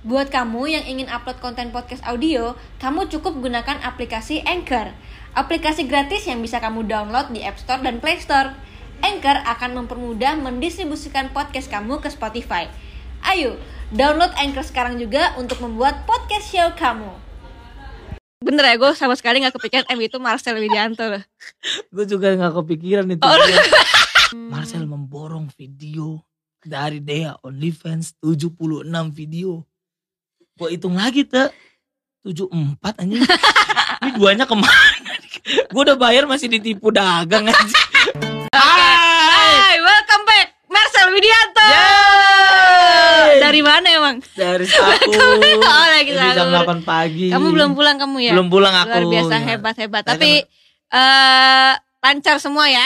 Buat kamu yang ingin upload konten podcast audio, kamu cukup gunakan aplikasi Anchor. Aplikasi gratis yang bisa kamu download di App Store dan Play Store. Anchor akan mempermudah mendistribusikan podcast kamu ke Spotify. Ayo, download Anchor sekarang juga untuk membuat podcast show kamu. Bener ya, gue sama sekali gak kepikiran M itu Marcel Widianto loh. Gue juga gak kepikiran itu. Oh. Marcel memborong video dari Dea OnlyFans 76 video. Gue hitung lagi tuh 74 anjing. Ini duanya ke mana? Gue udah bayar masih ditipu dagang aja. Hai, welcome back Marcel Widianto. Yeay. Dari mana emang? Dari satu. Oh, lagi Dari jam sahur. 8 pagi. Kamu belum pulang kamu ya? Belum pulang aku. Luar biasa Ya. hebat hebat. Saya Tapi eh lancar semua ya.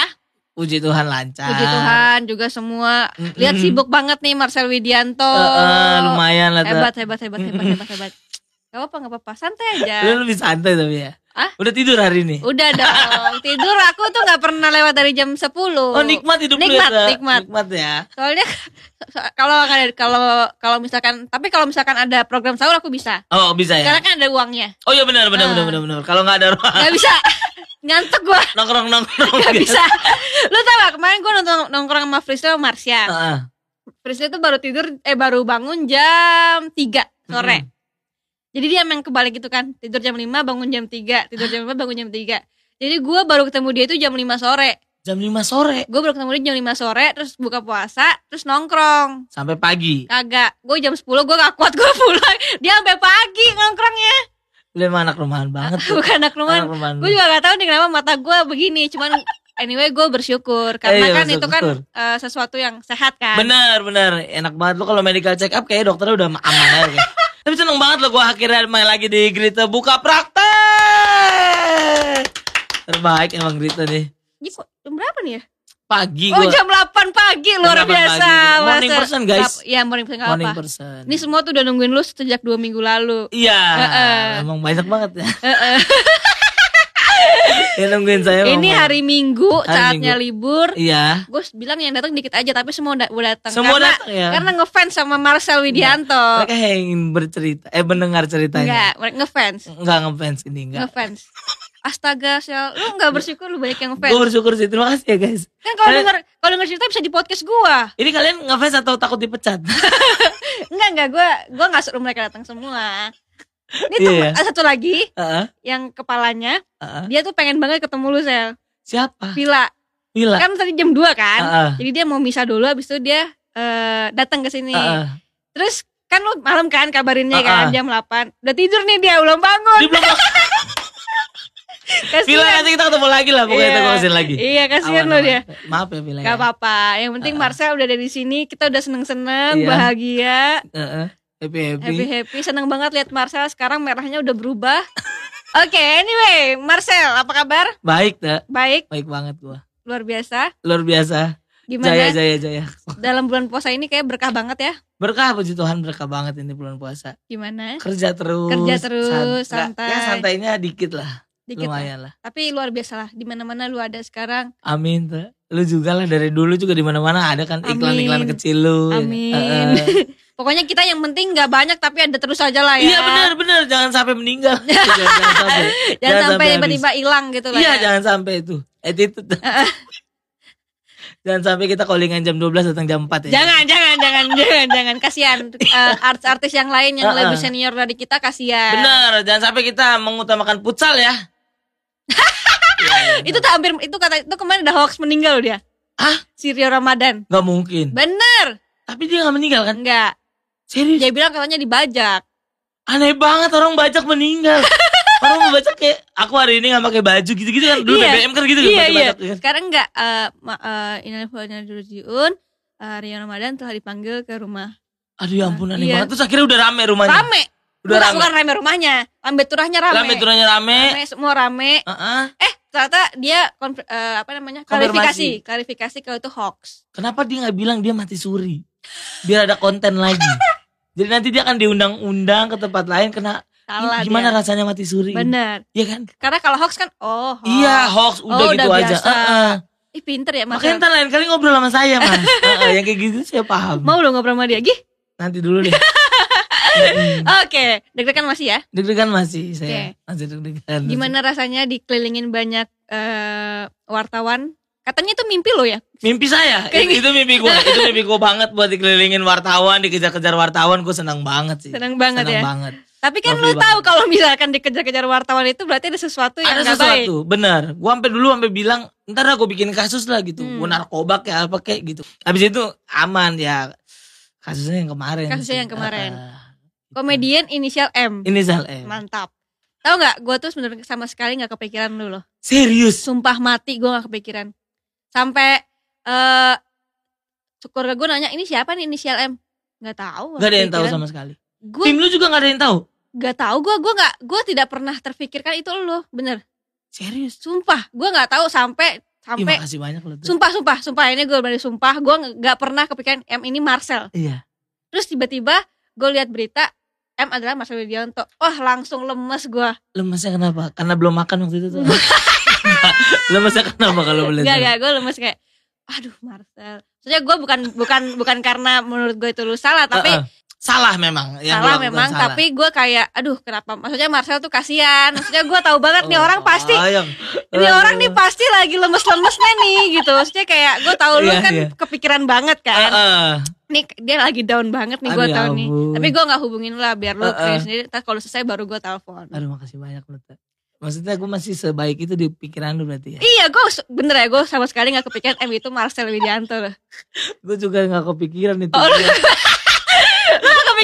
Puji Tuhan lancar. Puji Tuhan juga semua. Mm-mm. Lihat sibuk banget nih Marcel Widianto. Eh, eh, lumayan lah. Hebat hebat hebat hebat hebat hebat. Gak apa gak apa-apa santai aja. Lu lebih santai tapi ya. Ah? Udah tidur hari ini? Udah dong. Tidur aku tuh nggak pernah lewat dari jam 10 Oh nikmat hidup lu Nikmat, ya, Ta? nikmat. Nikmat ya. Soalnya kalau kalau kalau misalkan tapi kalau misalkan ada program sahur aku bisa. Oh bisa ya. Karena kan ada uangnya. Oh iya benar benar Ah. benar benar benar. Kalau nggak ada ruang Gak bisa. Ngantuk gua. nongkrong nongkrong. Gak bisa. Lu tau gak kemarin gua nonton nongkrong sama Frisel sama Marsha. Heeh. Frisel tuh baru tidur eh baru bangun jam 3 sore. Mm-mm. Jadi dia emang kebalik gitu kan. Tidur jam 5 bangun jam 3, tidur jam 5 bangun jam 3. Jadi gua baru ketemu dia itu jam 5 sore. Jam 5 sore Gue baru ketemu dia jam 5 sore terus buka puasa, terus nongkrong. sampai pagi. Kagak. Gue jam 10 gue gak kuat gue pulang. Dia sampai pagi nongkrongnya. Lu emang anak rumahan banget tuh. Bukan anak rumahan. Anak rumahan. Gue juga gak tahu nih kenapa mata gue begini. Cuman anyway gue bersyukur karena Iya, kan itu kan eh, sesuatu yang sehat kan. Bener bener enak banget lu kalau medical check up kayak dokternya udah aman aja. Tapi seneng banget lo gue akhirnya main lagi di Grita buka praktek. Terbaik emang Grita nih. Ini berapa nih ya? Pagi Oh gua jam 8 pagi luar 8 biasa. pagi. Morning Master. person, guys. Iya morning person morning apa. person. Ini semua tuh udah nungguin lu sejak dua minggu lalu. Iya, Heeh. emang banyak banget ya. Heeh. Yang nungguin saya. Ini hari Minggu, Hari saatnya Minggu. libur. Iya. Gue bilang yang datang dikit aja, tapi semua udah, datang. Semua karena, datang ya. Karena ngefans sama Marcel Widianto. Mereka yang ingin bercerita, eh mendengar ceritanya. Enggak, mereka ngefans. Enggak ngefans ini enggak. Ngefans. Astaga, Sel, lu gak bersyukur lu banyak yang Gue ngefans. bersyukur sih, terima kasih ya guys. Kan kalau denger kalau denger cerita bisa di podcast gua. Ini kalian ngefans atau takut dipecat? Enggak, enggak, gua gua enggak suruh mereka datang semua. Ini tuh Iya. satu lagi Heeh, yang kepalanya, heeh. dia tuh pengen banget ketemu lu, Sel. Siapa? Villa. Bila. Kan tadi jam 2 kan? Heeh, Jadi dia mau misah dulu habis itu dia eh, datang ke sini. heeh. Terus kan lu malam kan kabarinnya kan Uh-uh. jam 8 Udah tidur nih dia belum bangun. Dia belum Kasihan. Bila nanti kita ketemu lagi lah, pokoknya Iya. kita ke sini lagi. Iya kasihan lo dia. Maaf ya Bila. Gak apa-apa. Yang penting Uh-uh. Marcel udah ada di sini. Kita udah seneng-seneng, Iya. bahagia, Heeh. Happy happy. happy happy. Seneng banget lihat Marcel sekarang merahnya udah berubah. Oke, anyway, Marcel apa kabar? Baik, dah. Baik, Baik banget gua. luar biasa. Luar biasa. Gimana Jaya jaya jaya. dalam bulan puasa ini kayak berkah banget ya? Berkah puji Tuhan berkah banget ini bulan puasa. Gimana? Kerja terus. Kerja terus, san- santai. Ya santainya dikit lah. Dikit lah. lumayan lah. Tapi luar biasa lah. Di mana-mana lu ada sekarang. Amin tuh. Lu juga lah dari dulu juga di mana-mana ada kan iklan-iklan kecil lu. ya. Amin. Pokoknya kita yang penting nggak banyak tapi ada terus aja lah ya. Iya benar benar jangan sampai meninggal. jangan, jangan sampai. Jangan, sampai habis. tiba-tiba hilang gitu lah. Iya ya. jangan sampai itu. Attitude. jangan sampai kita callingan jam 12 datang jam 4 ya. Jangan, jangan, jangan, jangan, jangan. Kasihan Eh, artis-artis yang lain yang Uh-uh. lebih senior dari kita kasihan. Bener, jangan sampai kita mengutamakan futsal ya. Itu tuh hampir itu kata itu kemarin ada hoax meninggal dia. Hah? Si Rio Ramadan. Gak mungkin. Bener. Tapi dia gak meninggal kan? Enggak. Serius? Dia bilang katanya dibajak. Aneh banget orang bajak meninggal. orang mau bajak kayak aku hari ini gak pakai baju gitu-gitu kan. Dulu Iya. BBM kan gitu kan iya, iya. bajak kan. Sekarang enggak eh ma- eh, Udah rame rumahnya. Rame. Udah bukan, rame. bukan rame rumahnya. Lambe turahnya rame. Rame turunnya rame. Rame, semua rame. Heeh. Eh, ternyata dia eh, apa namanya? Klarifikasi, klarifikasi kalau itu hoax. Kenapa dia nggak bilang dia mati suri? Biar ada konten lagi. Jadi nanti dia akan diundang-undang ke tempat lain kena Salah gimana dia. rasanya mati suri? Bener. Iya kan? Karena kalau hoax kan oh. hoax. Iya hoax udah Oh, gitu udah aja. biasa. Heeh. Ih pinter ya Mas. Makanya ntar lain kali ngobrol sama saya mas. Heeh, yang kayak gitu saya paham. Mau lo ngobrol sama dia? Gih. Nanti dulu deh. Oke, deg-degan masih ya? Deg-degan masih saya. Oke. Masih deg-degan. Gimana rasanya dikelilingin banyak eh, wartawan? Katanya itu mimpi lo ya? Mimpi saya. Kayak itu, itu mimpi gua. itu mimpi gua banget buat dikelilingin wartawan, dikejar-kejar wartawan. Gue senang banget sih. Senang banget Senang ya. banget. Tapi kan Lovely lu tahu kalau misalkan dikejar-kejar wartawan itu berarti ada sesuatu yang Ada baik. sesuatu, bener. Gua sampai dulu sampai bilang, ntar aku bikin kasus lah gitu. Hmm. Gua narkoba kayak apa kayak gitu. Habis itu aman ya. Kasusnya yang kemarin. Kasusnya yang kemarin. Gitu. Komedian inisial M. Inisial M. Mantap. Tahu nggak? Gue tuh sebenarnya sama sekali nggak kepikiran lu loh. Serius. Sumpah mati gue nggak kepikiran. Sampai eh keluarga gue nanya ini siapa nih inisial M? Nggak tahu. Gak ada yang tahu sama sekali. Gue Tim lu juga gak ada yang tahu. nggak tahu. Gue gue nggak gue tidak pernah terfikirkan itu lo. Bener. Serius. Sumpah. Gue nggak tahu sampai Ih, sampai. makasih banyak lu tuh. Sumpah sumpah sumpah ini gue berani sumpah. Gue nggak pernah kepikiran M ini Marcel. Iya. Terus tiba-tiba gue lihat berita M adalah Marcel Widianto. Wah langsung lemes gue. Lemesnya kenapa? Karena belum makan waktu itu tuh. Lemesnya kenapa kalau boleh Gak gak gue lemes kayak aduh Marcel. Soalnya gue bukan bukan bukan karena menurut gue itu lu salah tapi Heeh. Salah memang. Yang salah memang salah. tapi gue kayak aduh kenapa maksudnya Marcel tuh kasihan. Maksudnya gue tahu banget nih orang pasti Oh, yang- ini orang nih pasti lagi lemes-lemesnya nih gitu. Maksudnya kayak gue tahu lu Iya, kan iya. kepikiran banget kan. Nih dia lagi down banget nih gue ya tahu nih. Tapi gue nggak hubungin lah biar lu Heeh. kayak sendiri. Kalau selesai baru gue telepon. Aduh makasih banyak lu. Maksudnya gue masih sebaik itu di pikiran lu berarti ya. Iya gue bener ya gue sama sekali nggak kepikiran M itu Marcel Widianto loh. Gue juga gak kepikiran itu. Oh,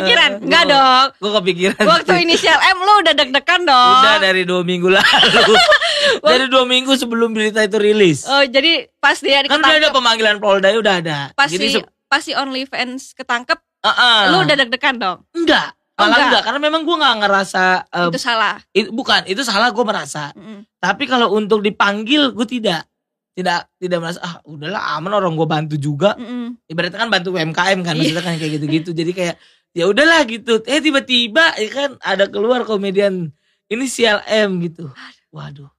kepikiran? Eh, Enggak gua- dong. Gue kepikiran. Waktu sih. inisial M lu udah deg-degan dong. Udah dari dua minggu lalu. dari dua minggu sebelum berita itu rilis. Oh jadi pas dia kan udah ada pemanggilan Polda udah ada. pas Jadi si OnlyFans ketangkep, Ah, ah. lu udah deg-degan dong. enggak. Oh, Malah enggak. enggak. karena memang gue nggak ngerasa eh, itu salah. it- bukan itu salah gue merasa. Mm-mm. Tapi kalau untuk dipanggil gue tidak tidak tidak merasa ah udahlah aman orang gue bantu juga. Mm-mm. Ibaratnya kan bantu UMKM kan maksudnya kan kayak gitu-gitu. Jadi kayak ya udahlah gitu. Eh tiba-tiba ya kan ada keluar komedian inisial M gitu. Waduh.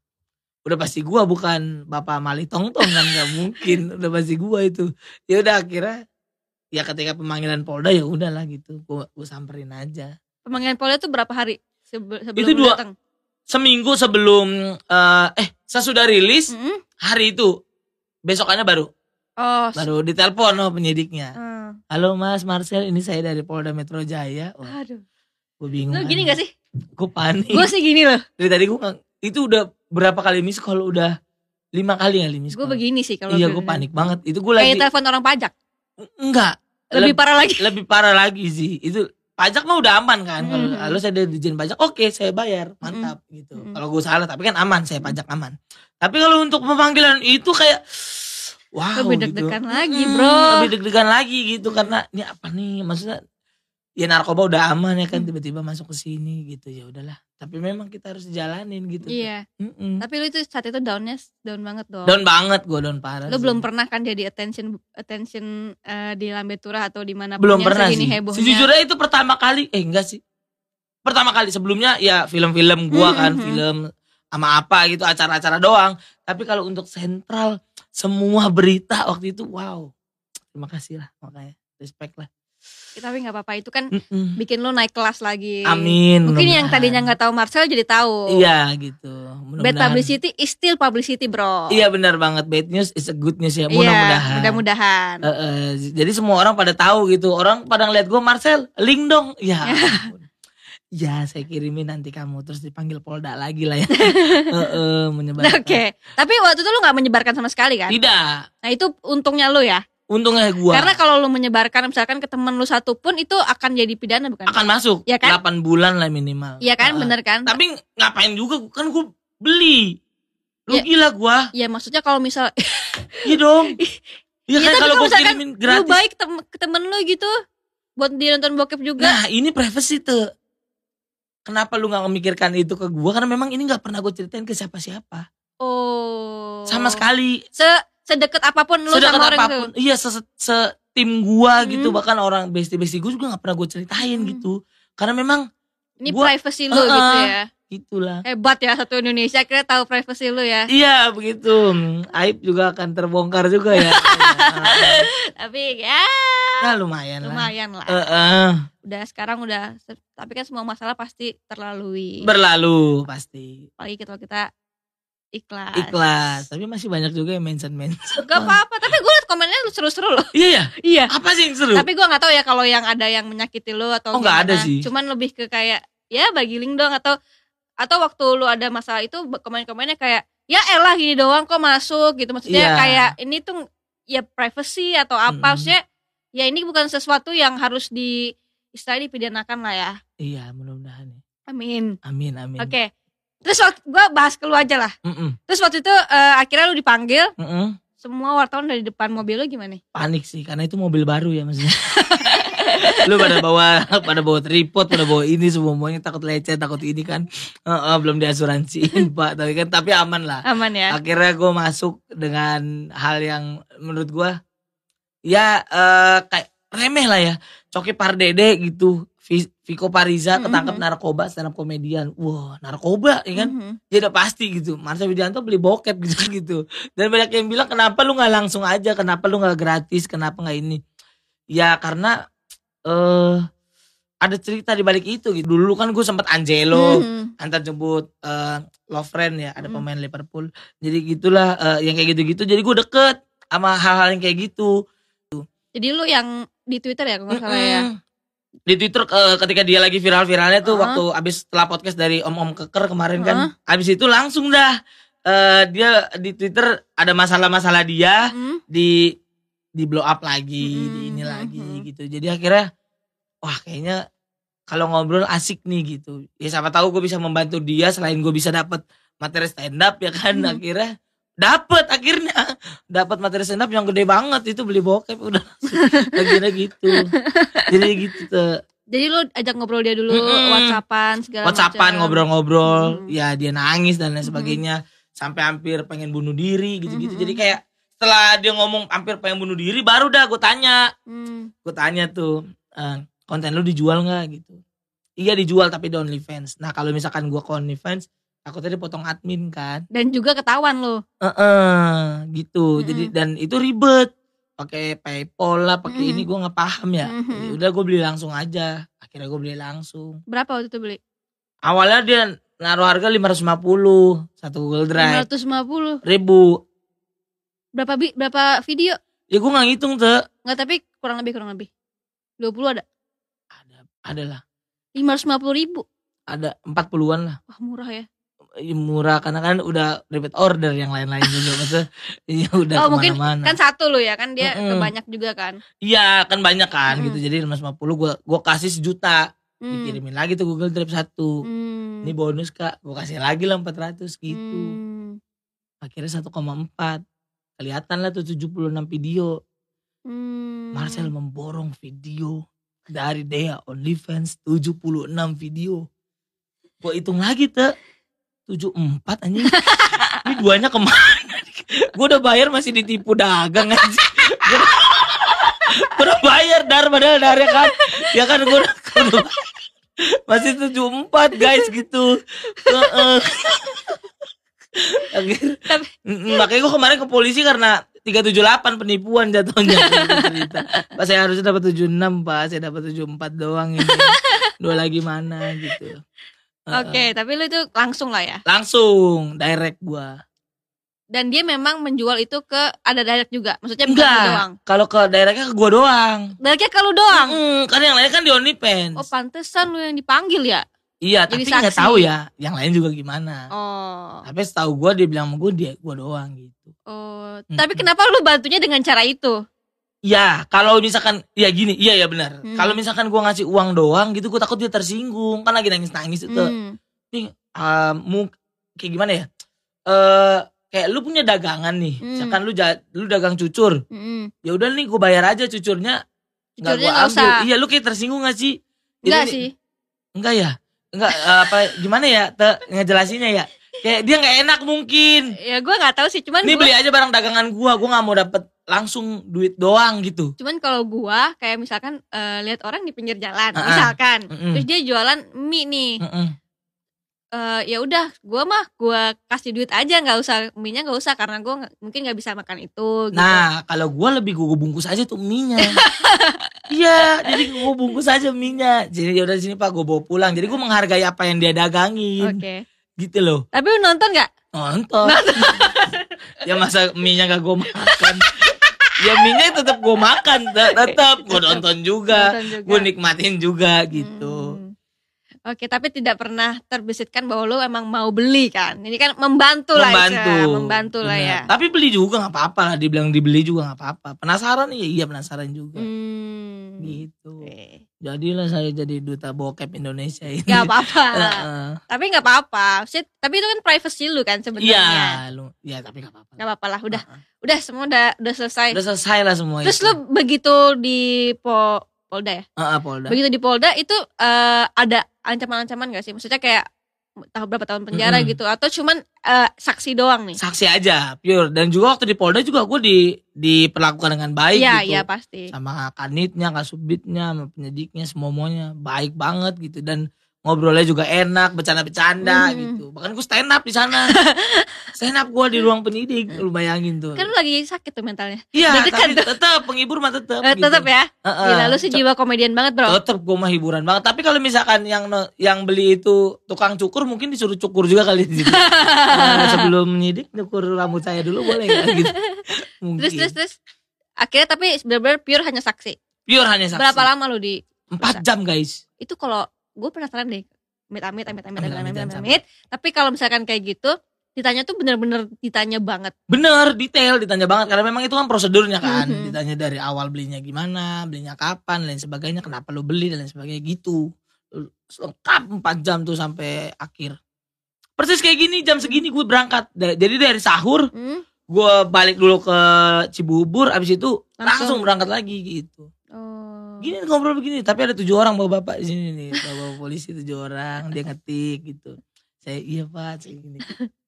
Udah pasti gua bukan Bapak Mali Tongtong kan nggak mungkin. Udah pasti gua itu. Ya udah akhirnya ya ketika pemanggilan Polda ya udahlah gitu. Gua, gua samperin aja. Pemanggilan Polda itu berapa hari sebe- sebelum Itu dua- datang? Seminggu sebelum eh eh sesudah rilis Mm-mm. hari itu besokannya baru Oh. baru ditelepon oh penyidiknya. eh. Halo Mas Marcel, ini saya dari Polda Metro Jaya. Wah, Aduh. gue bingung. Lu gini gak sih? Gue panik. Gue sih gini loh. Dari tadi gue itu udah berapa kali miss call udah lima kali kali miss Gue begini sih kalau Iya gue- panik banget. Itu gue lagi Kayak telepon orang pajak. enggak Lebih Leb- parah lagi. lebih parah lagi sih. Itu pajak mah udah aman kan. Kalau Mm. halo saya dari dijen pajak, oke saya bayar, mantap gitu. Mm. Kalau gue salah tapi kan aman, saya pajak aman. Tapi kalau untuk pemanggilan itu kayak wow Lebih gitu. deg-degan lagi, Mm, bro. Lebih deg-degan lagi gitu karena ini apa nih maksudnya ya narkoba udah aman ya kan Mm. tiba-tiba masuk ke sini gitu ya udahlah. Tapi memang kita harus jalanin gitu. Iya. Mm-mm. Tapi lu itu saat itu downnya down banget dong. Down banget gue down parah. Lu sih. belum pernah kan jadi attention attention eh, di Lambe Turah atau di mana belum pernah sih. hebohnya. Sejujurnya itu pertama kali eh enggak sih. Pertama kali sebelumnya ya film-film gua kan, hmm, film sama apa gitu acara-acara doang. Tapi kalau untuk sentral semua berita waktu itu wow. Terima kasih lah makanya. Respect lah. Ya, tapi nggak apa-apa itu kan Mm-mm. bikin lu naik kelas lagi. Amin. Mungkin yang tadinya nggak tahu Marcel jadi tahu. Iya gitu. Bad publicity is still publicity, bro. Iya benar banget. Bad news is a good news ya. Iya, Mudah-mudahan. mudah-mudahan. Eh, eh, jadi semua orang pada tahu gitu. Orang pada ngeliat gue Marcel, link dong. Ya. ya saya kirimin nanti kamu terus dipanggil Polda lagi lah ya. Eh, eh, menyebarkan. Oke. Tapi waktu itu lu nggak menyebarkan sama sekali kan? Tidak. Nah itu untungnya lu ya. Untungnya gue Karena kalau lu menyebarkan misalkan ke temen lu satu pun itu akan jadi pidana bukan? akan masuk. Iya kan? 8 bulan lah minimal. Iya kan, Eh, bener kan? Tapi ngapain juga kan gue beli. Lu Ya. gila gue. Ya maksudnya kalau misal Iya dong. Iya Ya, kan kalau misalkan kirimin lu gratis. baik tem- ke temen lu gitu buat dia nonton bokep juga. Nah ini privacy tuh. Kenapa lu gak memikirkan itu ke gue? Karena memang ini gak pernah gue ceritain ke siapa-siapa. oh. Sama sekali. Se sedekat apa pun lu Sedekat sama orang apa pun. itu. Iya se, se- tim gua gitu. Hmm. Bahkan orang bestie-bestie gue juga gak pernah gue ceritain Hmm. gitu. Karena memang Ini Gua- privacy lu Uh-uh. gitu ya. Itulah. Hebat ya satu Indonesia kira tahu privacy lu ya. Iya begitu. Aib juga akan terbongkar juga ya. Iya. Tapi ya ya lumayan, lah. lumayan lah. Eh, eh, Udah sekarang udah tapi kan semua masalah pasti terlalui. berlalu pasti. Apalagi kita kita ikhlas. Ikhlas. Tapi masih banyak juga yang mention mention. Gak apa-apa, tapi gue liat komennya seru-seru loh. Iya ya. Iya. Apa sih yang seru? Tapi gue nggak tahu ya kalau yang ada yang menyakiti lo atau Oh, nggak ada sih. Cuman lebih ke kayak ya bagi link dong atau atau waktu lu ada masalah itu komen-komennya kayak ya elah gini doang kok masuk gitu maksudnya Iya. kayak ini tuh ya privacy atau apa Mm-mm. maksudnya ya ini bukan sesuatu yang harus di istilahnya dipidanakan lah ya Iya, mudah-mudahan. ya. amin Amin, amin. oke terus waktu gue bahas ke lu aja lah Mm-mm, terus waktu itu eh, akhirnya lu dipanggil mm-mm. semua wartawan dari depan mobil lu gimana Panik sih karena itu mobil baru ya maksudnya. lu pada bawa pada bawa tripod, pada bawa ini semuanya takut lecet, takut ini kan. Heeh, belum diasuransiin, Pak. Tapi kan tapi aman lah. aman ya akhirnya gue masuk dengan hal yang menurut gue ya eh, kayak remeh lah ya Coki Pardede gitu Vi- Viko Pariza ketangkep Mhm. narkoba stand up komedian wah narkoba ya kan Mhm. ya udah pasti gitu Marsha Widianto beli bokep gitu gitu dan banyak yang bilang kenapa lu nggak langsung aja kenapa lu nggak gratis kenapa nggak ini ya karena eh ada cerita di balik itu gitu dulu kan gue sempat Angelo Mhm. antar jemput eh love friend ya ada Hmm. pemain Liverpool jadi gitulah eh, yang kayak gitu-gitu jadi gue deket sama hal-hal yang kayak gitu Jadi lu yang di Twitter ya kalau nggak salah ya. Di Twitter eh, ketika dia lagi viral-viralnya tuh Heeh. waktu abis setelah podcast dari Om Om Keker kemarin kan abis itu langsung dah eh, dia di Twitter ada masalah-masalah dia Hmm. di di blow up lagi Mm-mm, di ini lagi mm-mm. Gitu. Jadi akhirnya wah kayaknya kalau ngobrol asik nih gitu. Ya siapa tahu gue bisa membantu dia selain gue bisa dapat materi stand up ya kan? Mm. akhirnya dapat akhirnya dapat materi stand up yang gede banget. Itu beli bokep udah akhirnya gitu. Jadi gitu tuh Jadi lu ajak ngobrol dia dulu, Mm-mm. WhatsAppan segala whatsappan ngobrol-ngobrol. Mm. ya dia nangis dan lain sebagainya. Sampai hampir pengen bunuh diri gitu-gitu. Mm-mm. jadi kayak setelah dia ngomong hampir pengen bunuh diri baru dah gue tanya Hmm. gue tanya tuh eh, konten lu dijual nggak gitu iya dijual tapi di OnlyFans nah kalau misalkan gue ke OnlyFans takutnya dipotong admin kan Dan juga ketahuan lu. eh gitu Mm-mm. jadi dan itu ribet pakai PayPal lah pakai Mm. ini gue nggak paham ya Mhm. Jadi udah gue beli langsung aja akhirnya gue beli langsung Berapa waktu itu beli? awalnya dia naruh harga 550 satu Google Drive 550. ribu Berapa bi berapa video? ya gue nggak ngitung tuh Enggak tapi kurang lebih kurang lebih. 20 ada. ada ada lah 550 ribu. ada 40-an lah Wah murah ya. Murah karena kan udah repeat order yang lain-lain juga maksudnya iya udah Oh, mungkin ke mana-mana Kan satu lu ya kan dia Mm-mm. kebanyak juga kan. iya kan banyak kan Mm. gitu jadi 550 gue gua kasih sejuta Hmm. dikirimin lagi tuh Google Drive satu Hmm. ini bonus kak gue kasih lagi lah 400 gitu Hmm. akhirnya 1,4 kelihatan lah tuh 76 video. Hmm. Marcel memborong video dari Dea OnlyFans 76 video. Gue hitung lagi tuh 74 anjing. Ini duanya ke mana gue udah bayar masih ditipu dagang aja gue udah bayar dar padahal dar ya kan? Ya kan gue masih 74 guys gitu. Heeh. Akhir- Tapi- makanya gue kemarin ke polisi karena 378 penipuan jatuhnya cerita. Pas saya harusnya dapat 76 pak, saya dapat 74 doang ini. Dua lagi mana gitu. Oke, Heeh. tapi lu itu langsung lah ya. Langsung direct gua. Dan dia memang menjual itu ke ada direct juga. Maksudnya bukan Enggak. doang. Kalau ke directnya ke gua doang. Directnya ke lu doang. Mm, kan yang lain kan di OnlyFans. Oh, pantesan lu yang dipanggil ya? Iya, jadi tapi nggak tahu ya yang lain juga gimana. Oh. Tapi setahu gua dia bilang sama gua dia gua doang gitu. Oh, Mm-mm. tapi kenapa lu bantunya dengan cara itu? Ya, kalau misalkan ya gini, iya ya benar. Hmm. Kalau misalkan gua ngasih uang doang gitu, gua takut dia tersinggung. Kan lagi nangis-nangis itu. Hmm. nih eh, mu kayak gimana ya eh kayak lu punya dagangan nih Hmm. misalkan lu ja- lu dagang cucur Mm-mm. ya udah nih gue bayar aja cucurnya Cucurnya gue nggak ambil usah. iya lu kayak tersinggung gak sih Enggak sih. enggak ya enggak eh, apa gimana ya te ngejelasinnya ya kayak dia nggak enak mungkin Ya gua nggak tahu sih, cuman ini gua, beli aja barang dagangan gua gua nggak mau dapet langsung duit doang gitu cuman kalau gua kayak misalkan eh, lihat orang di pinggir jalan, Ah, ah. misalkan, Mm-mm. terus dia jualan mie nih. Mm-mm. Eh, ya udah gue mah gue kasih duit aja nggak usah mie-nya nggak usah karena gue mungkin nggak bisa makan itu gitu. Nah, kalau gua lebih gua bungkus aja tuh mie-nya. Iya, jadi gua bungkus aja mie-nya. Jadi ya udah sini Pak, gua bawa pulang. Jadi gua menghargai apa yang dia dagangin. oke Gitu loh. tapi lu nonton nggak Nonton. ya masa mie-nya gak gua makan. ya mie-nya tetap gua makan, te- tetap gua nonton juga. Nonton juga. Gua nikmatin juga gitu. Hmm. Oke, tapi tidak pernah terbisitkan bahwa lu emang mau beli kan? Ini kan membantu, lah, membantu. Membantu lah ya. Tapi beli juga nggak apa-apa lah. Dibilang dibeli juga nggak apa-apa. Penasaran iya, iya penasaran juga. Hmm. Gitu. Oke. Jadilah saya jadi duta bokep Indonesia ini. Gak apa-apa. Tapi nggak apa-apa. Tapi itu kan privacy lu kan Iya, sebenarnya. lu. Ya tapi nggak apa-apa. Gak apa-apa lah. Udah, Heeh. udah semua udah udah selesai. Udah selesai lah semua Terus itu. lu begitu di po Polda ya? Heeh, Polda. Begitu di Polda itu eh, ada ancaman-ancaman gak sih? Maksudnya kayak tahu berapa tahun penjara Mm-mm. gitu atau cuman eh, saksi doang nih? Saksi aja, pure. Dan juga waktu di Polda juga gue di diperlakukan dengan baik Iya, gitu. iya pasti. Sama kanitnya, kasubitnya, sama penyidiknya, semuanya baik banget gitu. Dan ngobrolnya juga enak, bercanda-bercanda Mhm. gitu. Bahkan gue stand up di sana. stand up gue di ruang penyidik, lu bayangin tuh. Kan lu lagi sakit tuh mentalnya. Iya, tapi tetap penghibur mah tetap. Eh, tetap ya. Heeh. Gila lu sih jiwa komedian banget, Bro. Tetep gue mah hiburan banget. Tapi kalau misalkan yang yang beli itu tukang cukur mungkin disuruh cukur juga kali di. Nah, sebelum menyidik cukur rambut saya dulu boleh nggak gitu? Mungkin. Terus terus terus akhirnya tapi benar-benar pure hanya saksi. Pure hanya saksi. Berapa lama lu di Empat jam guys. itu kalau gue penasaran deh amit amit amit amit amit Amit, amit, amit, tapi kalau misalkan kayak gitu ditanya tuh bener-bener ditanya banget Bener, detail ditanya banget karena memang itu kan prosedurnya kan. Mhm. Ditanya dari awal belinya gimana, belinya kapan, lain sebagainya, kenapa lu beli dan lain sebagainya gitu. Lengkap 4 jam tuh sampai akhir. Persis kayak gini jam segini gue berangkat. Jadi dari sahur hmm? gue balik dulu ke Cibubur abis itu Langsung. langsung, berangkat lagi gitu. Gini ngobrol begini tapi ada tujuh orang bawa bapak di sini nih. Bawa, bawa polisi tujuh orang dia ngetik gitu. Saya iya pak saya gini.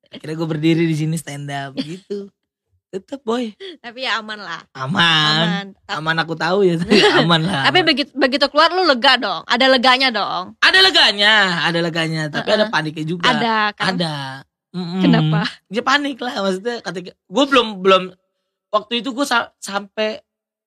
Akhirnya gue berdiri di sini stand up gitu. Tetep boy. Tapi ya aman lah. Aman. Aman. Aman, aku tahu ya tapi aman lah. Tapi begitu begitu keluar lu lega dong? Ada leganya dong? Ada leganya ada leganya tapi ada Uh-uh. paniknya juga. Ada kan? Ada. Mm-mm. kenapa? Ya panik lah maksudnya ketika gue belum belum waktu itu gue sampai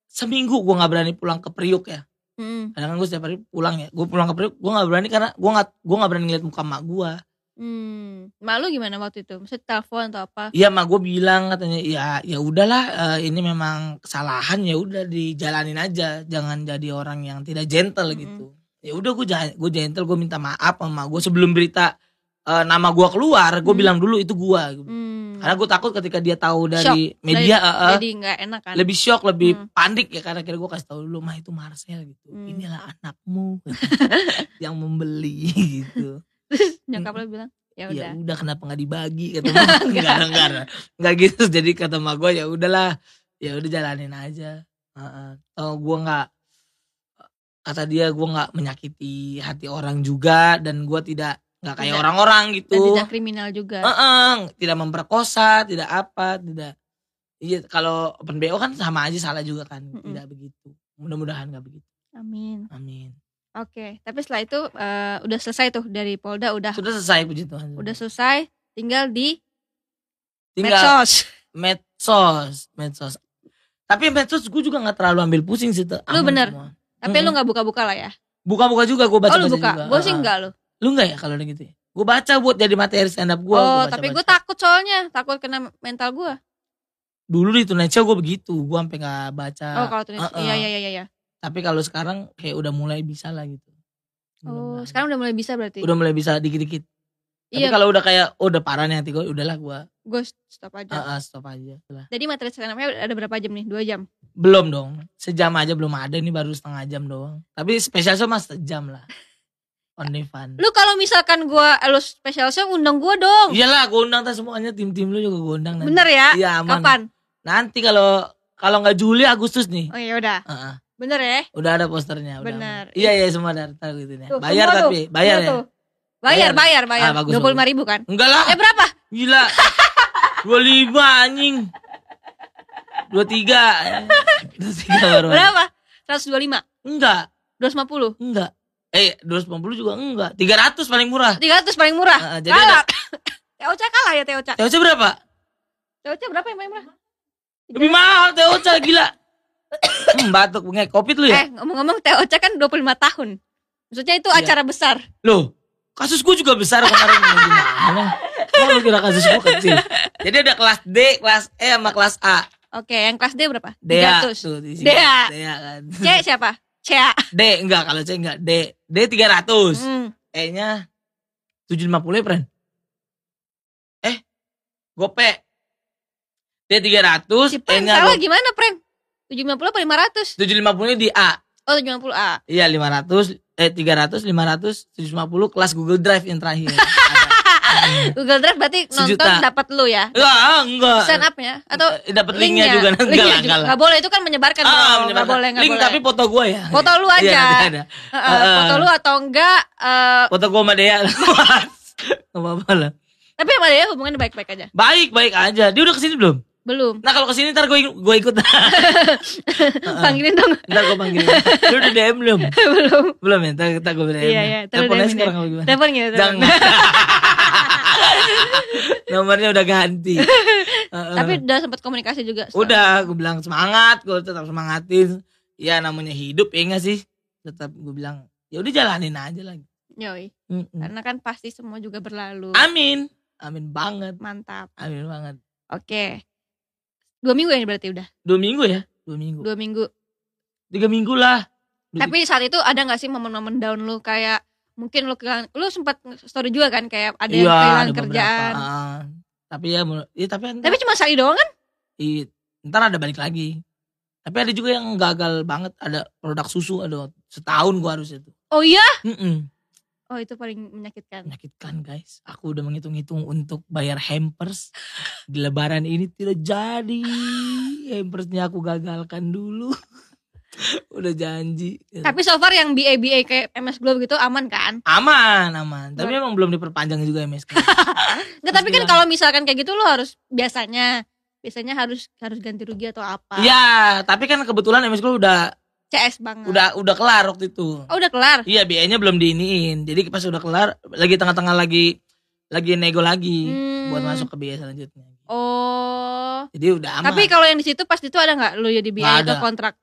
seminggu gue nggak berani pulang ke Priuk ya. Hmm, kadang kan gue setiap hari pulang ya. Gue pulang ke Priuk gue nggak berani karena gue nggak gue nggak berani ngeliat muka mak gue hmm. malu gimana waktu itu? Maksudnya telepon atau apa? Iya mak gue bilang katanya ya ya udahlah eh, ini memang kesalahan ya udah dijalanin aja. Jangan jadi orang yang tidak gentle Mm-mm. gitu. Ya udah gue gue gentle gue minta maaf sama gue sebelum berita eh, nama gue keluar gue Hmm. bilang dulu itu gue hmm. Karena gue takut ketika dia tahu dari media eh, eh, jadi nggak enak kan? Lebih shock lebih Hmm. panik ya karena kira gue kasih tahu dulu mah itu Marcel gitu. Hmm. inilah anakmu yang membeli gitu. Nyokap lu bilang ya udah ya udah. kenapa nggak dibagi kata mak enggak enggak nggak gitu. Jadi kata mak gue ya udahlah ya udah jalanin aja. Heeh. Tau gue nggak kata dia gue nggak menyakiti hati orang juga dan gue tidak nggak kayak orang-orang dan gitu tidak kriminal juga Heeh, tidak memperkosa tidak apa tidak iya kalau open bo kan sama aja salah juga kan Mm-mm. tidak begitu mudah-mudahan nggak begitu amin amin Oke, tapi setelah itu eh, udah selesai tuh dari Polda udah sudah selesai puji Tuhan udah selesai, tinggal di tinggal medsos. medsos medsos tapi medsos gue juga nggak terlalu ambil pusing sih tuh Lu bener? semua. Tapi lu Mm-mm. nggak buka-buka lah ya. buka-buka juga gue baca oh lu buka. Gue sih enggak lu. Lu enggak ya kalau gitu ya gue baca buat jadi materi stand up gue oh, tapi gue takut soalnya, takut kena mental gue. dulu di Show gue begitu gue sampai nggak baca oh, kalau tuh uh-uh. iya iya iya iya. tapi kalau sekarang kayak udah mulai bisa lah gitu Oh, sekarang udah mulai bisa berarti. udah mulai bisa dikit-dikit tapi iya, kalau udah kayak oh, udah parah nih hati gue udahlah gue gue stop aja. uh, uh, stop aja lah. Jadi materi stand up-nya ada berapa jam nih? Dua jam. belum dong sejam aja belum ada ini baru setengah jam doang tapi spesial show mas sejam lah only fun Lu kalau misalkan gue lu special show undang gue dong. iyalah gue undang tas semuanya tim-tim lu juga gue undang nanti. Bener ya? iya aman Kapan? nanti kalau kalau nggak Juli Agustus nih Oh iya udah. Uh-uh. Bener ya? udah ada posternya udah Bener. aman. iya iya semua ada tahu gitu ya Tuh, bayar tapi tuh, bayar ya tuh. Bayar, bayar, bayar. Ah, bagus, Dua puluh lima ribu kan? enggak lah Eh berapa? gila dua lima anjing dua tiga dua tiga baru Berapa? 125 enggak 250 enggak Eh 250 juga enggak. 300 paling murah. 300 paling murah. Ah, jadi kalah. TOC kalah ya TOC. TOC berapa? TOC berapa yang paling murah? Lebih mahal TOC gila. Hmm, batuk nge kopi lu ya? Eh, ngomong-ngomong TOC kan 25 tahun. Maksudnya itu Iya. acara besar. Loh, kasus gue juga besar kemarin gimana? Kok lu kira kasus gue kecil? Jadi ada kelas D, kelas E sama kelas A. Oke, yang kelas D berapa? Dea 300. tuh di sini. Dea. Dea kan. C siapa? Cea. D enggak kalau C enggak. D D 300. Hmm. E-nya 750 ya, Pren? Eh, gope. D 300, Si Pren E-nya salah go- gimana, Pren? 750 apa 500? 750 di A. Oh, 750A. Iya 500, eh 300, 500, 750 kelas Google Drive yang terakhir. Google Drive berarti nonton Sejuta. dapat lu ya. Enggak, enggak. Sign up-nya atau Eh, dapat linknya juga enggak Linknya lah, enggak lah. Boleh itu kan menyebarkan. Ah, menyebarkan. boleh, nggak Link boleh. tapi foto gue ya. Foto lu Iya, aja. ada, ada. Heeh, Heeh. foto lu atau enggak eh, Foto gue sama Dea. Gak apa-apa lah. tapi sama dia hubungannya baik-baik aja. Baik, baik aja. Dia udah ke sini belum? Belum. Nah kalau ke sini ntar gue gue ikut. Panggilin dong. ntar gue panggil. Lu udah DM belum? Belum. Belum ya? Ntar, ntar gue DM. Iya, iya. Ntar lu Teleponnya DM-in sekarang kalau gimana? Telepon gitu. telepon. Jangan. Nomornya udah ganti. Tapi udah sempat komunikasi juga. Udah, gue bilang semangat, gue tetap semangatin. Ya namanya hidup ya nggak sih? Tetap gue bilang, ya udah jalanin aja lagi. Yoi. Mm-mm. Karena kan pasti semua juga berlalu. Amin, amin banget, Mantap. amin banget. Oke. Dua minggu ya berarti udah. Dua minggu ya, dua minggu, Dua minggu. tiga minggu lah. Dua- Tapi saat itu ada gak sih momen-momen down lu kayak mungkin lu kehilangan, lu sempat story juga kan kayak ada yang Iya, kehilangan ada kerjaan. Ah, tapi ya, ya tapi ntar, Tapi cuma sekali doang kan? i- ntar ada balik lagi. Tapi ada juga yang gagal banget. Ada produk susu, ada setahun gua harus itu. Oh iya? Mm-mm. Oh itu paling menyakitkan. Menyakitkan guys. Aku udah menghitung-hitung untuk bayar hampers di lebaran ini tidak jadi. Hampersnya aku gagalkan dulu. udah janji. Tapi so far yang BA-BA kayak MS Glow gitu aman kan? Aman, aman. Tapi emang belum diperpanjang juga MSK. Nggak, tapi kan kalau misalkan kayak gitu lu harus biasanya biasanya harus harus ganti rugi atau apa? Iya, tapi kan kebetulan MSK udah CS banget. udah udah kelar waktu itu. Oh udah kelar. Iya, biayanya belum diiniin. Jadi pas udah kelar, lagi tengah-tengah lagi lagi nego lagi Hmm. buat masuk ke biaya selanjutnya. Oh. Jadi udah aman. Tapi kalau yang di situ pas itu ada nggak lu jadi BA Nggak itu ada. kontrak?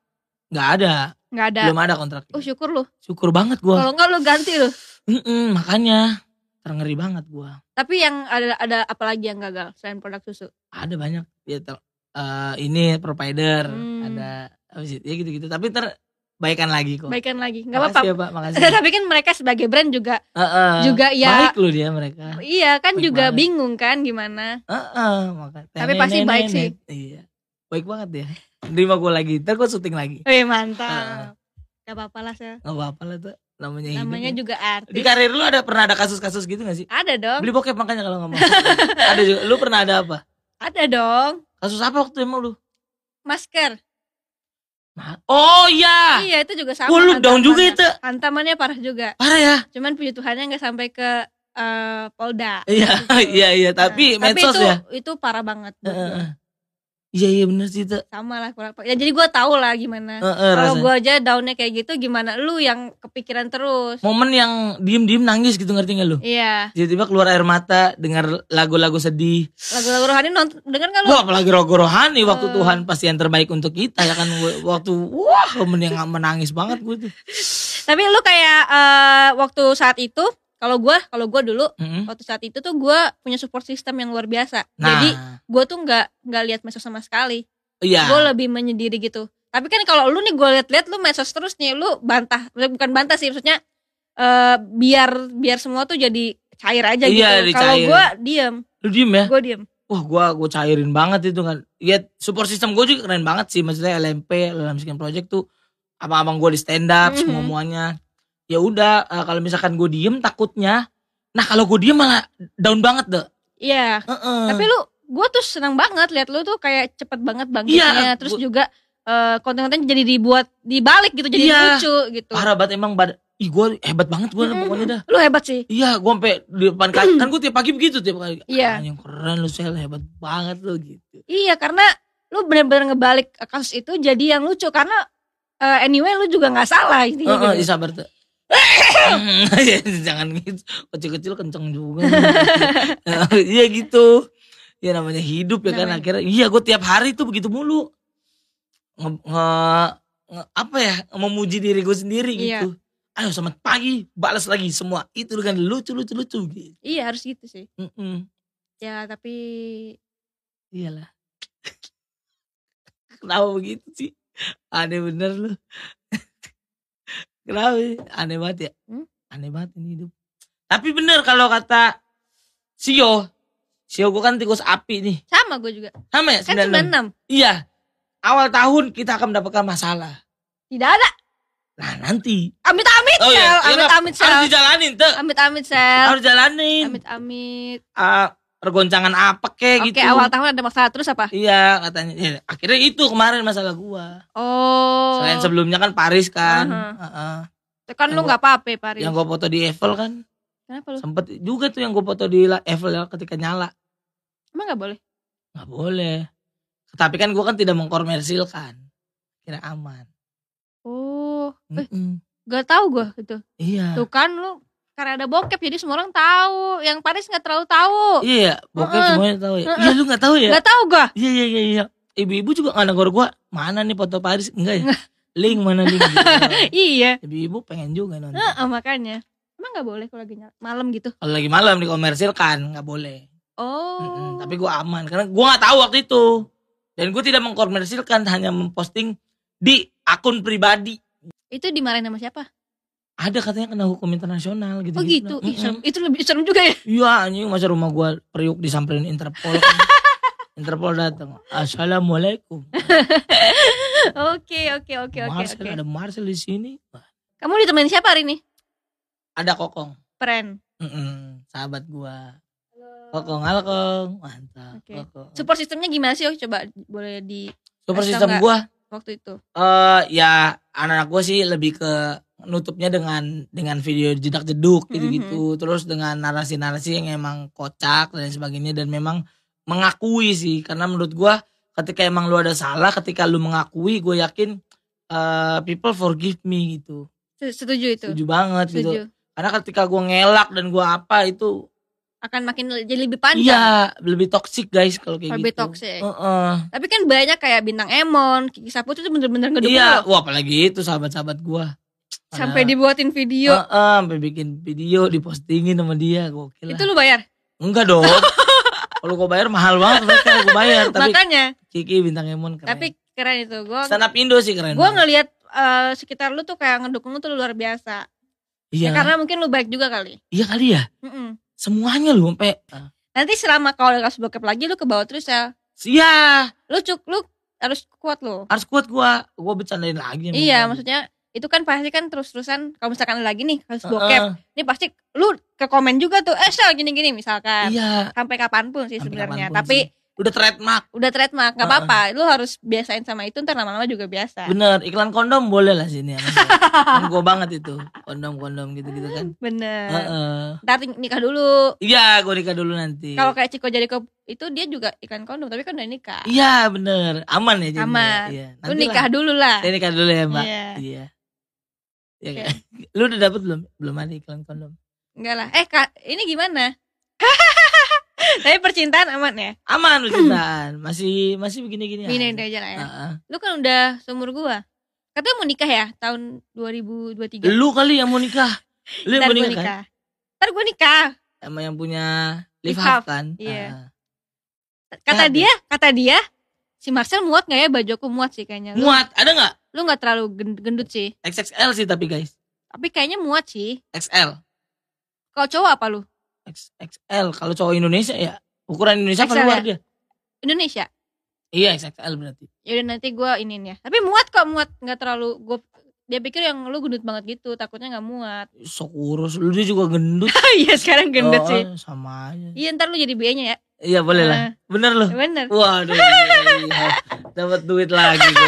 Nggak ada, Nggak ada. belum ada kontrak. Oh syukur lu. Syukur banget gua. Kalau nggak lu ganti lu. Mm-mm, makanya terngeri banget gua. Tapi yang ada ada apa lagi yang gagal selain produk susu? Ada banyak ya eh, ini provider, Hmm. ada apa sih? Ya gitu-gitu. Tapi ter baikan lagi kok. Baikan lagi. Nggak Makasih apa-apa. ya, Pak. Makasih. Tapi kan mereka sebagai brand juga Heeh. juga ya Baik lu dia mereka. iya kan Baik juga banget. bingung kan gimana. Heeh, makanya. Tapi pasti baik sih. Iya. Baik banget ya. Terima gue lagi. Ntar gue syuting lagi. Wih mantap. Gak apa-apa lah saya. Gak apa-apa lah tuh. Namanya hidup. Namanya ya. juga artis. Di karir lu ada pernah ada kasus-kasus gitu gak sih? Ada dong. Beli bokep makanya kalau ngomong. ada juga. Lu pernah ada apa? Ada dong. Kasus apa waktu emang lu? Masker. Nah, oh iya. Iya itu juga sama. Wah lu down juga itu. Hantamannya parah juga. Parah ya. Cuman puji Tuhannya nggak sampai ke eh, Polda. Iya, Gitu. iya, iya. Tapi Nah, medsos itu, ya. Itu parah banget. heeh. Iya, iya bener sih itu. Sama lah kurang. Ya jadi gue tahu lah gimana. Heeh, Kalau rasanya. gue aja downnya kayak gitu, gimana lu yang kepikiran terus? Momen yang diem-diem nangis gitu ngerti gak lu? Iya. Tiba-tiba keluar air mata dengar lagu-lagu sedih. Lagu-lagu rohani nonton denger kan lu? Wah apalagi rogo rohani waktu Eh. Tuhan pasti yang terbaik untuk kita ya kan waktu wah momen yang menangis banget gue tuh. Tapi lu kayak eh, waktu saat itu, kalau gue, kalau gue dulu Mm-mm. waktu saat itu tuh gue punya support system yang luar biasa. Nah, Jadi gue tuh nggak nggak lihat medsos sama sekali. iya. Gue lebih menyendiri gitu. Tapi kan kalau lu nih gue liat-liat lu medsos terus nih, lu bantah, bukan bantah sih, maksudnya eh biar biar semua tuh jadi cair aja Iya, gitu. Kalau gue diem, Lu diem ya? gue diem. Wah gua gue cairin banget itu kan. Ya support system gue juga keren banget sih. Maksudnya LMP, Miskin Project tuh abang-abang gue di stand up Mhm. semua semuanya. Ya udah eh, kalau misalkan gue diem takutnya. Nah kalau gue diem malah down banget deh. Iya. Heeh. Tapi lu, gue tuh senang banget lihat lu tuh kayak cepet banget bangkitnya. Iya, Terus gua- juga eh, konten-konten jadi dibuat dibalik gitu, jadi Iya. lucu gitu. parah banget emang bad Ih gue hebat banget gue Mm-mm. pokoknya dah. Lu hebat sih. Iya, gue sampai di depan kaca. kan gue tiap pagi begitu tiap pagi. Iya. Ah, yang keren lu sel hebat banget lu gitu. Iya, karena lu bener-bener ngebalik kasus itu jadi yang lucu karena eh, anyway lu juga nggak salah intinya Heeh, gitu. iya, sabar tuh. Ya, jangan gitu. Kecil-kecil kenceng juga. Iya gitu. Ya namanya hidup ya kan akhirnya. Iya gue tiap hari tuh begitu mulu. Nge, nge- nge- apa ya memuji diri gue sendiri Iya. gitu. Ayo selamat pagi. Balas lagi semua. Itu kan lucu lucu lucu gitu. Iya harus gitu sih. Mm-mm. Ya tapi iyalah. Kenapa begitu sih? Aneh bener lu kenapa aneh banget ya Hmm? aneh banget ini hidup tapi bener kalau kata Sio Sio gue kan tikus api nih sama gue juga. sama ya Kan 96? 96. iya awal tahun kita akan mendapatkan masalah Tidak ada. nah nanti Amit-amit Oh sel. iya, iya, Amit-amit harus sel. dijalanin tuh Amit-amit sel. harus jalanin Amit-amit. Ah, pergoncangan apa kek Oke gitu awal tahun ada masalah terus apa? iya katanya Ya, akhirnya itu kemarin masalah gua Oh. Selain sebelumnya kan Paris kan. Aha. Heeh. Kan Yang lu gua- nggak apa-apa Paris. Yang gue foto di Eiffel kan. Kenapa lu? Sempet juga tuh yang gue foto di Eiffel ya ketika nyala. Emang nggak boleh? Nggak boleh. Tapi kan gue kan tidak mengkomersilkan. Kira aman. Oh. Eh, Mm-mm. gak tahu gue itu. Iya. Tuh kan lu karena ada bokep jadi semua orang tahu. Yang Paris nggak terlalu tahu. Iya, bokep Heeh. semuanya tahu ya. Heeh. Iya lu nggak tahu ya? Gak tahu gue. Iya iya iya iya. Ibu-ibu juga nggak negor gue. Mana nih foto Paris? Enggak ya? link mana link? Gitu. Iya. Ibu-ibu pengen juga nonton. Heeh, makanya. Emang nggak boleh kalau lagi malam gitu. Kalau lagi malam dikomersilkan nggak boleh. Oh. Mm-mm, tapi gue aman karena gue nggak tahu waktu itu dan gue tidak mengkomersilkan hanya memposting di akun pribadi itu dimarahin sama siapa? Ada katanya kena hukum internasional gitu Oh gitu. Ih, serem. Itu lebih serem juga ya. iya anjing masa rumah gue periuk disamperin Interpol kan. Interpol datang assalamualaikum Oke, oke, oke, oke, Marcel oke. ada Marcel di sini Kamu ditemenin siapa hari ini? ada kokong Friend. Mm-mm, sahabat gue kokong halo kong mantap Oke. kokong Support sistemnya gimana sih? Oh, coba boleh di tau sistem gue waktu itu. eh ya anak-anak gue sih lebih ke nutupnya dengan dengan video jedak jeduk gitu gitu terus dengan narasi-narasi yang emang kocak dan sebagainya dan memang mengakui sih karena menurut gue ketika emang lu ada salah ketika lu mengakui gue yakin eh, people forgive me gitu Setuju itu. setuju banget gitu Setuju. karena ketika gue ngelak dan gue apa itu Akan makin jadi lebih panjang. iya lebih toxic guys kalau kayak Lebih gitu toxic. Heeh. Tapi kan banyak kayak bintang Emon, Kiki Saputra itu bener-bener ngedukung iya lo. wah apalagi itu sahabat-sahabat gue Sampai dibuatin video. Heeh, sampai bikin video dipostingin sama dia gokil lah. Itu lu bayar. enggak dong kalau gue bayar mahal banget mereka gue bayar tapi Makanya. Kiki bintang Emon keren Tapi keren itu. Gue stand up Indo sih keren gue banget. ngelihat eh, sekitar lu tuh kayak ngedukung lu tuh luar biasa. iya Ya, karena mungkin lu baik juga kali. iya kali ya Mm-mm. semuanya lu sampai Nanti selama kau ada kasus bokep lagi lu ke bawah terus ya. iya Lu cuk lu harus kuat lu. harus kuat gue gue bercandain lagi Iya, gua. maksudnya itu kan pasti kan terus-terusan kalau misalkan lagi nih Heeh, bokep, ini pasti lu ke komen juga tuh, eh sel gini-gini misalkan. iya Sampai kapan pun sih sebenarnya. Tapi sih. udah trademark udah trademark, nggak Heeh. apa-apa. Lu harus biasain sama itu ntar lama-lama juga biasa. bener iklan kondom boleh lah sini gue banget itu kondom kondom gitu gitu kan Bener. Heeh. Ntar ting- nikah dulu. iya gue nikah dulu nanti Kalau kayak Ciko jadi itu dia juga iklan kondom, tapi kan udah nikah. iya bener aman ya jadinya. Aman. iya. Lu Nanti nikah lah. dulu lah. Nikah dulu ya mbak. Iya. Iya. Oke. kan? Lu udah dapet belum? Belum ada iklan kondom. Enggak lah. Eh kak, ini gimana? Tapi percintaan aman ya? Aman percintaan. masih masih begini-gini Gini aja. aja lah ya. Heeh. Lu kan udah seumur gua. Katanya mau nikah ya tahun 2023. Lu kali yang mau nikah. Lu yang mau gua nikah, kan? nikah. Ntar gue nikah. Sama yang punya live Live half kan? iya. Heeh. Kata Ada. dia, kata dia, si Marcel muat gak ya baju aku muat sih kayaknya. Lu, Muat, ada nggak? lu gak terlalu gen- gendut sih. XXL sih tapi guys. Tapi kayaknya muat sih. XL. Kalau cowok apa lu? XXL. Kalau cowok Indonesia ya ukuran Indonesia apa luar ya? dia? Indonesia. Iya XXL berarti. Yaudah nanti gue iniin ya. Tapi muat kok muat. Gak terlalu, gua, dia pikir yang lu gendut banget gitu. Takutnya gak muat. Sok kurus. Lu dia juga gendut. Iya sekarang gendut Oh, sih. Sama aja. Iya ntar lu jadi B-nya ya. Iya boleh lah. Nah, Bener lu. Bener. Waduh, iya. dapat duit lagi di.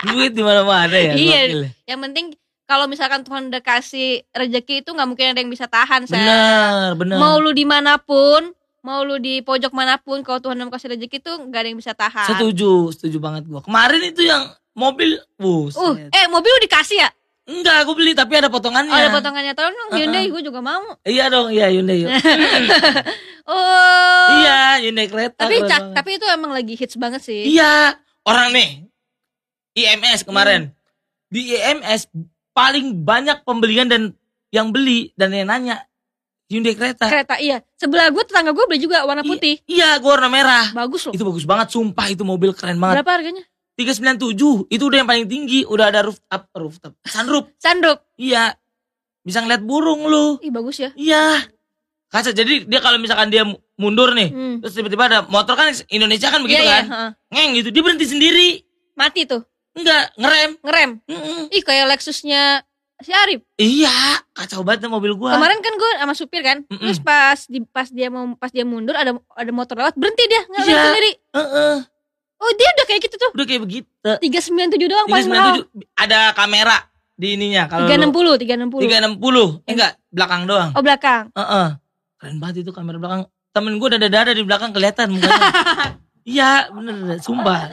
Duit di mana-mana ya. Iya. gokil. Yang penting kalau misalkan Tuhan udah kasih rezeki itu nggak mungkin ada yang bisa tahan. Sel. Bener, bener. Mau lu di mana pun, mau lu di pojok mana pun, kalau Tuhan udah kasih rezeki itu nggak ada yang bisa tahan. Setuju, setuju banget gua. Kemarin itu yang mobil, Uh, buset. eh mobil lu dikasih ya? Enggak, aku beli tapi ada potongannya. Oh, ada potongannya. Tolong dong Hyundai, Uh-uh. gue juga mau. Iya dong, iya Hyundai. yuk. Oh. iya, Hyundai kereta. Tapi cak, banget. tapi itu emang lagi hits banget sih. Iya, orang nih IMS kemarin. Di IMS paling banyak pembelian dan yang beli dan yang nanya Hyundai kereta. Kereta iya. Sebelah gue tetangga gue beli juga warna I- putih. Iya, gua warna merah. Bagus loh. Itu bagus banget, sumpah itu mobil keren banget. Berapa harganya? 397, itu udah yang paling tinggi, udah ada rooftop, rooftop, sunroof. Sunroof. Iya. Bisa ngeliat burung lu. Ih bagus ya. Iya. Kaca jadi dia kalau misalkan dia mundur nih, Hmm. terus tiba-tiba ada motor kan Indonesia kan begitu Iya, iya, kan. heeh. Ngeng gitu, dia berhenti sendiri. Mati tuh. Enggak, ngerem. Ngerem. Mm-mm. Ih kayak Lexusnya si Arif. Iya, kacau banget mobil gua. Kemarin kan gue sama supir kan. Mm-mm. Terus pas di pas dia mau pas dia mundur ada ada motor lewat berhenti dia ngerem Iya. sendiri. Heeh, Oh dia udah kayak gitu tuh. udah kayak begitu. 397 doang paling mahal. 397 ada kamera di ininya kalau lu- 360, 360. 360. Enggak, belakang doang. Oh belakang. Heeh. Keren banget itu kamera belakang. Temen gue ada dada di belakang kelihatan. Iya, bener, sumpah.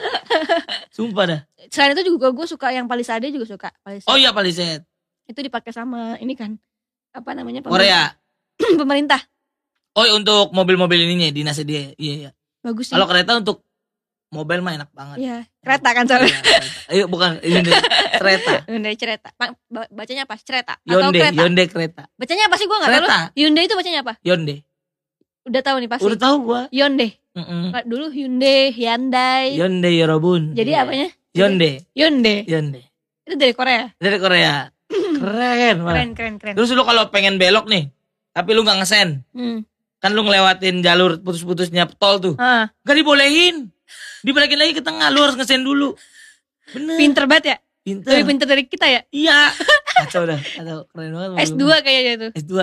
Sumpah dah. Selain itu juga gue suka yang Palisade juga suka. Palisade. Oh iya Palisade. Itu dipakai sama ini kan. Apa namanya? Korea. Pemerintah. Oh untuk mobil-mobil ininya dinasnya dia. Iya iya. Bagus sih. Kalau kereta untuk mobil mah enak banget. Iya, kereta kan soalnya. Iya, bukan ini deh, kereta. Hyundai kereta. Bacanya apa? Kereta atau Hyundai, kereta? Hyundai kereta. Bacanya apa sih gue gak tahu. Hyundai itu bacanya apa? Hyundai. Udah tahu nih pasti. Udah tahu gua. Hyundai. Mm-mm. Nggak, Dulu Hyundai, Hyundai. Hyundai Yorobun. Jadi Iya. apanya? Hyundai. Hyundai. Hyundai. Itu dari Korea. Dari Korea. Keren. malah. Keren, keren, keren. Terus lu kalau pengen belok nih, tapi lu nggak ngesen, Hmm. kan lu ngelewatin jalur putus-putusnya tol tuh, Ah, gak dibolehin. Dibalikin lagi ke tengah, lu harus ngesen dulu. Bener. pinter banget ya. Pinter. Lebih pinter dari kita ya. Iya. Kacau dah. Kacau. Keren banget. mobil S2 gua. kayaknya tuh. S2.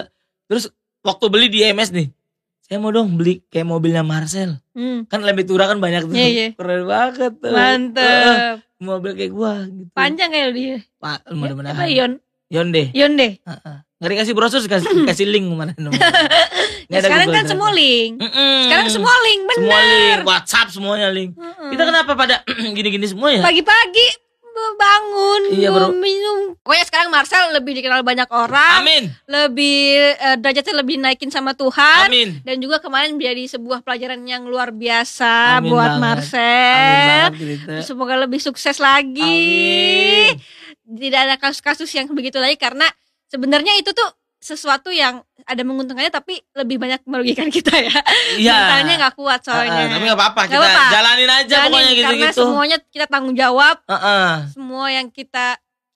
Terus waktu beli di MS nih, saya mau dong beli kayak mobilnya Marcel. Hmm. Kan lebih tura kan banyak tuh. Iya, iya. Keren banget tuh. Mantep. mobil kayak gua gitu. Panjang kayak dia. Pak, Apa mudah-mudahan. Yon? Hyundai. Hyundai. Heeh. Nggak dikasih brosur, dikasih, dikasih link kemarin. Ya, sekarang Google kan semua link. Mm-mm. Sekarang semua link, bener. Semua link, WhatsApp semuanya link. Mm-mm. Kita kenapa pada gini-gini semua ya? Pagi-pagi bangun, Iya, baru- minum. Pokoknya sekarang Marcel lebih dikenal banyak orang, Amin. lebih eh, derajatnya lebih naikin sama Tuhan. Amin. Dan juga kemarin menjadi sebuah pelajaran yang luar biasa Amin buat banget. Amin Marcel. banget gitu. Semoga lebih sukses lagi. Amin. Tidak ada kasus-kasus yang begitu lagi karena sebenarnya itu tuh sesuatu yang ada menguntungkannya tapi lebih banyak merugikan kita ya. Iya. Mentalnya nggak kuat soalnya. tapi gak apa-apa, Nggak kita apa-apa. jalanin aja Jalanin, pokoknya karena gitu-gitu. semuanya kita tanggung jawab. Heeh. Semua yang kita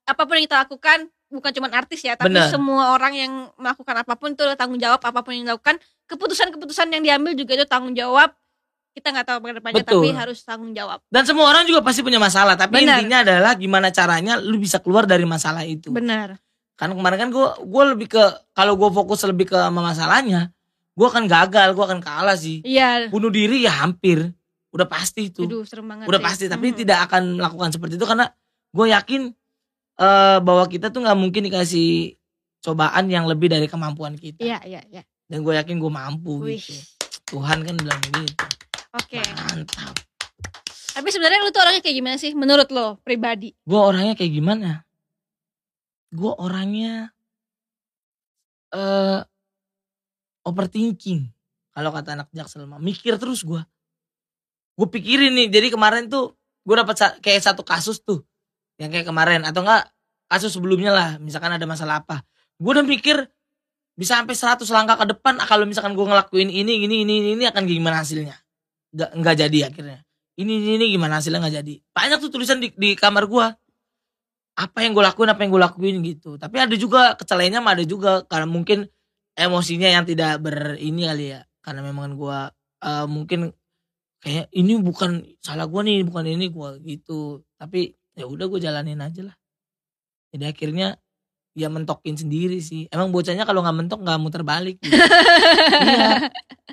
apa pun yang kita lakukan bukan cuma artis ya, tapi Benar. semua orang yang melakukan apa pun itu tanggung jawab apa pun yang dilakukan. Keputusan-keputusan yang diambil juga itu tanggung jawab. Kita nggak tahu ke depannya Betul. tapi harus tanggung jawab. Dan semua orang juga pasti punya masalah, tapi Benar. intinya adalah gimana caranya lu bisa keluar dari masalah itu. Benar. Kan kemarin kan gue gue lebih ke kalau gue fokus lebih ke sama masalahnya, gue akan gagal, gue akan kalah sih. Iya. Bunuh diri ya hampir, udah pasti itu. Aduh, serem banget. udah sih. pasti tapi Mhm. tidak akan melakukan seperti itu karena gue yakin eh, bahwa kita tuh nggak mungkin dikasih cobaan yang lebih dari kemampuan kita Iya, iya, iya. dan gue yakin gue mampu Wih. gitu Tuhan kan bilang gitu Oke. mantap Tapi sebenarnya lu tuh orangnya kayak gimana sih menurut lo pribadi? gue orangnya kayak gimana gue orangnya eh overthinking. Kalau kata anak jaksel mah mikir terus gue gue pikirin nih jadi kemarin tuh gue dapat sa- kayak satu kasus tuh yang kayak kemarin. Atau enggak kasus sebelumnya lah misalkan ada masalah apa. Gue udah mikir bisa sampai 100 langkah ke depan ah, kalau misalkan gue ngelakuin ini ini ini ini, ini akan gimana hasilnya? Nggak nggak jadi akhirnya. Ini ini, ini gimana hasilnya nggak jadi? Banyak tuh tulisan di, di kamar gue apa yang gue lakuin apa yang gue lakuin gitu tapi ada juga kecelainnya mah ada juga karena mungkin emosinya yang tidak ber ini kali ya karena memang gue eh, mungkin kayak ini bukan salah gue nih bukan ini gue gitu tapi ya udah gue jalanin aja lah jadi akhirnya ya mentokin sendiri sih emang bocahnya kalau nggak mentok nggak muter balik gitu. iya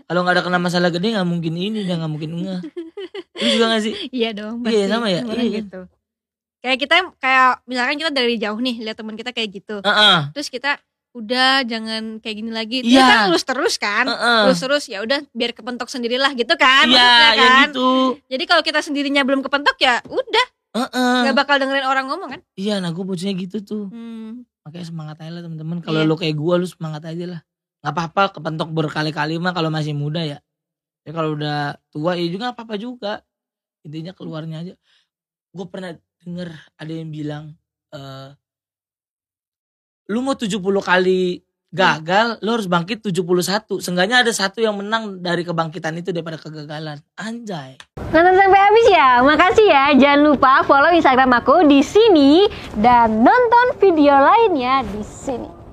kalau nggak ada kena masalah gede nggak mungkin ini dan nggak mungkin enggak lu juga gak sih Iya dong, Iya, sama ya? Iya. gitu. Kayak kita kayak misalkan kita dari jauh nih lihat teman kita kayak gitu. Heeh, Terus kita udah jangan kayak gini lagi. Iya. Dia kan lulus terus kan? heeh. Lulus terus ya udah biar kepentok sendirilah gitu kan iya maksudnya ya kan. gitu Jadi kalau kita sendirinya belum kepentok ya udah Heeh. Gak bakal dengerin orang ngomong kan? Iya, nah gue bocahnya gitu tuh. Hmm. Makanya semangat aja lah temen-temen. Kalau Iya. lu kayak gue, lu semangat aja lah. Gak apa-apa kepentok berkali-kali mah kalau masih muda ya. Ya kalau udah tua ya juga apa-apa juga. Intinya keluarnya aja. Gue pernah denger ada yang bilang, eh lu mau 70 kali gagal, lu harus bangkit 71. Seenggaknya ada satu yang menang dari kebangkitan itu daripada kegagalan. Anjay. Nonton sampai habis ya. Makasih ya. Jangan lupa follow Instagram aku di sini dan nonton video lainnya di sini.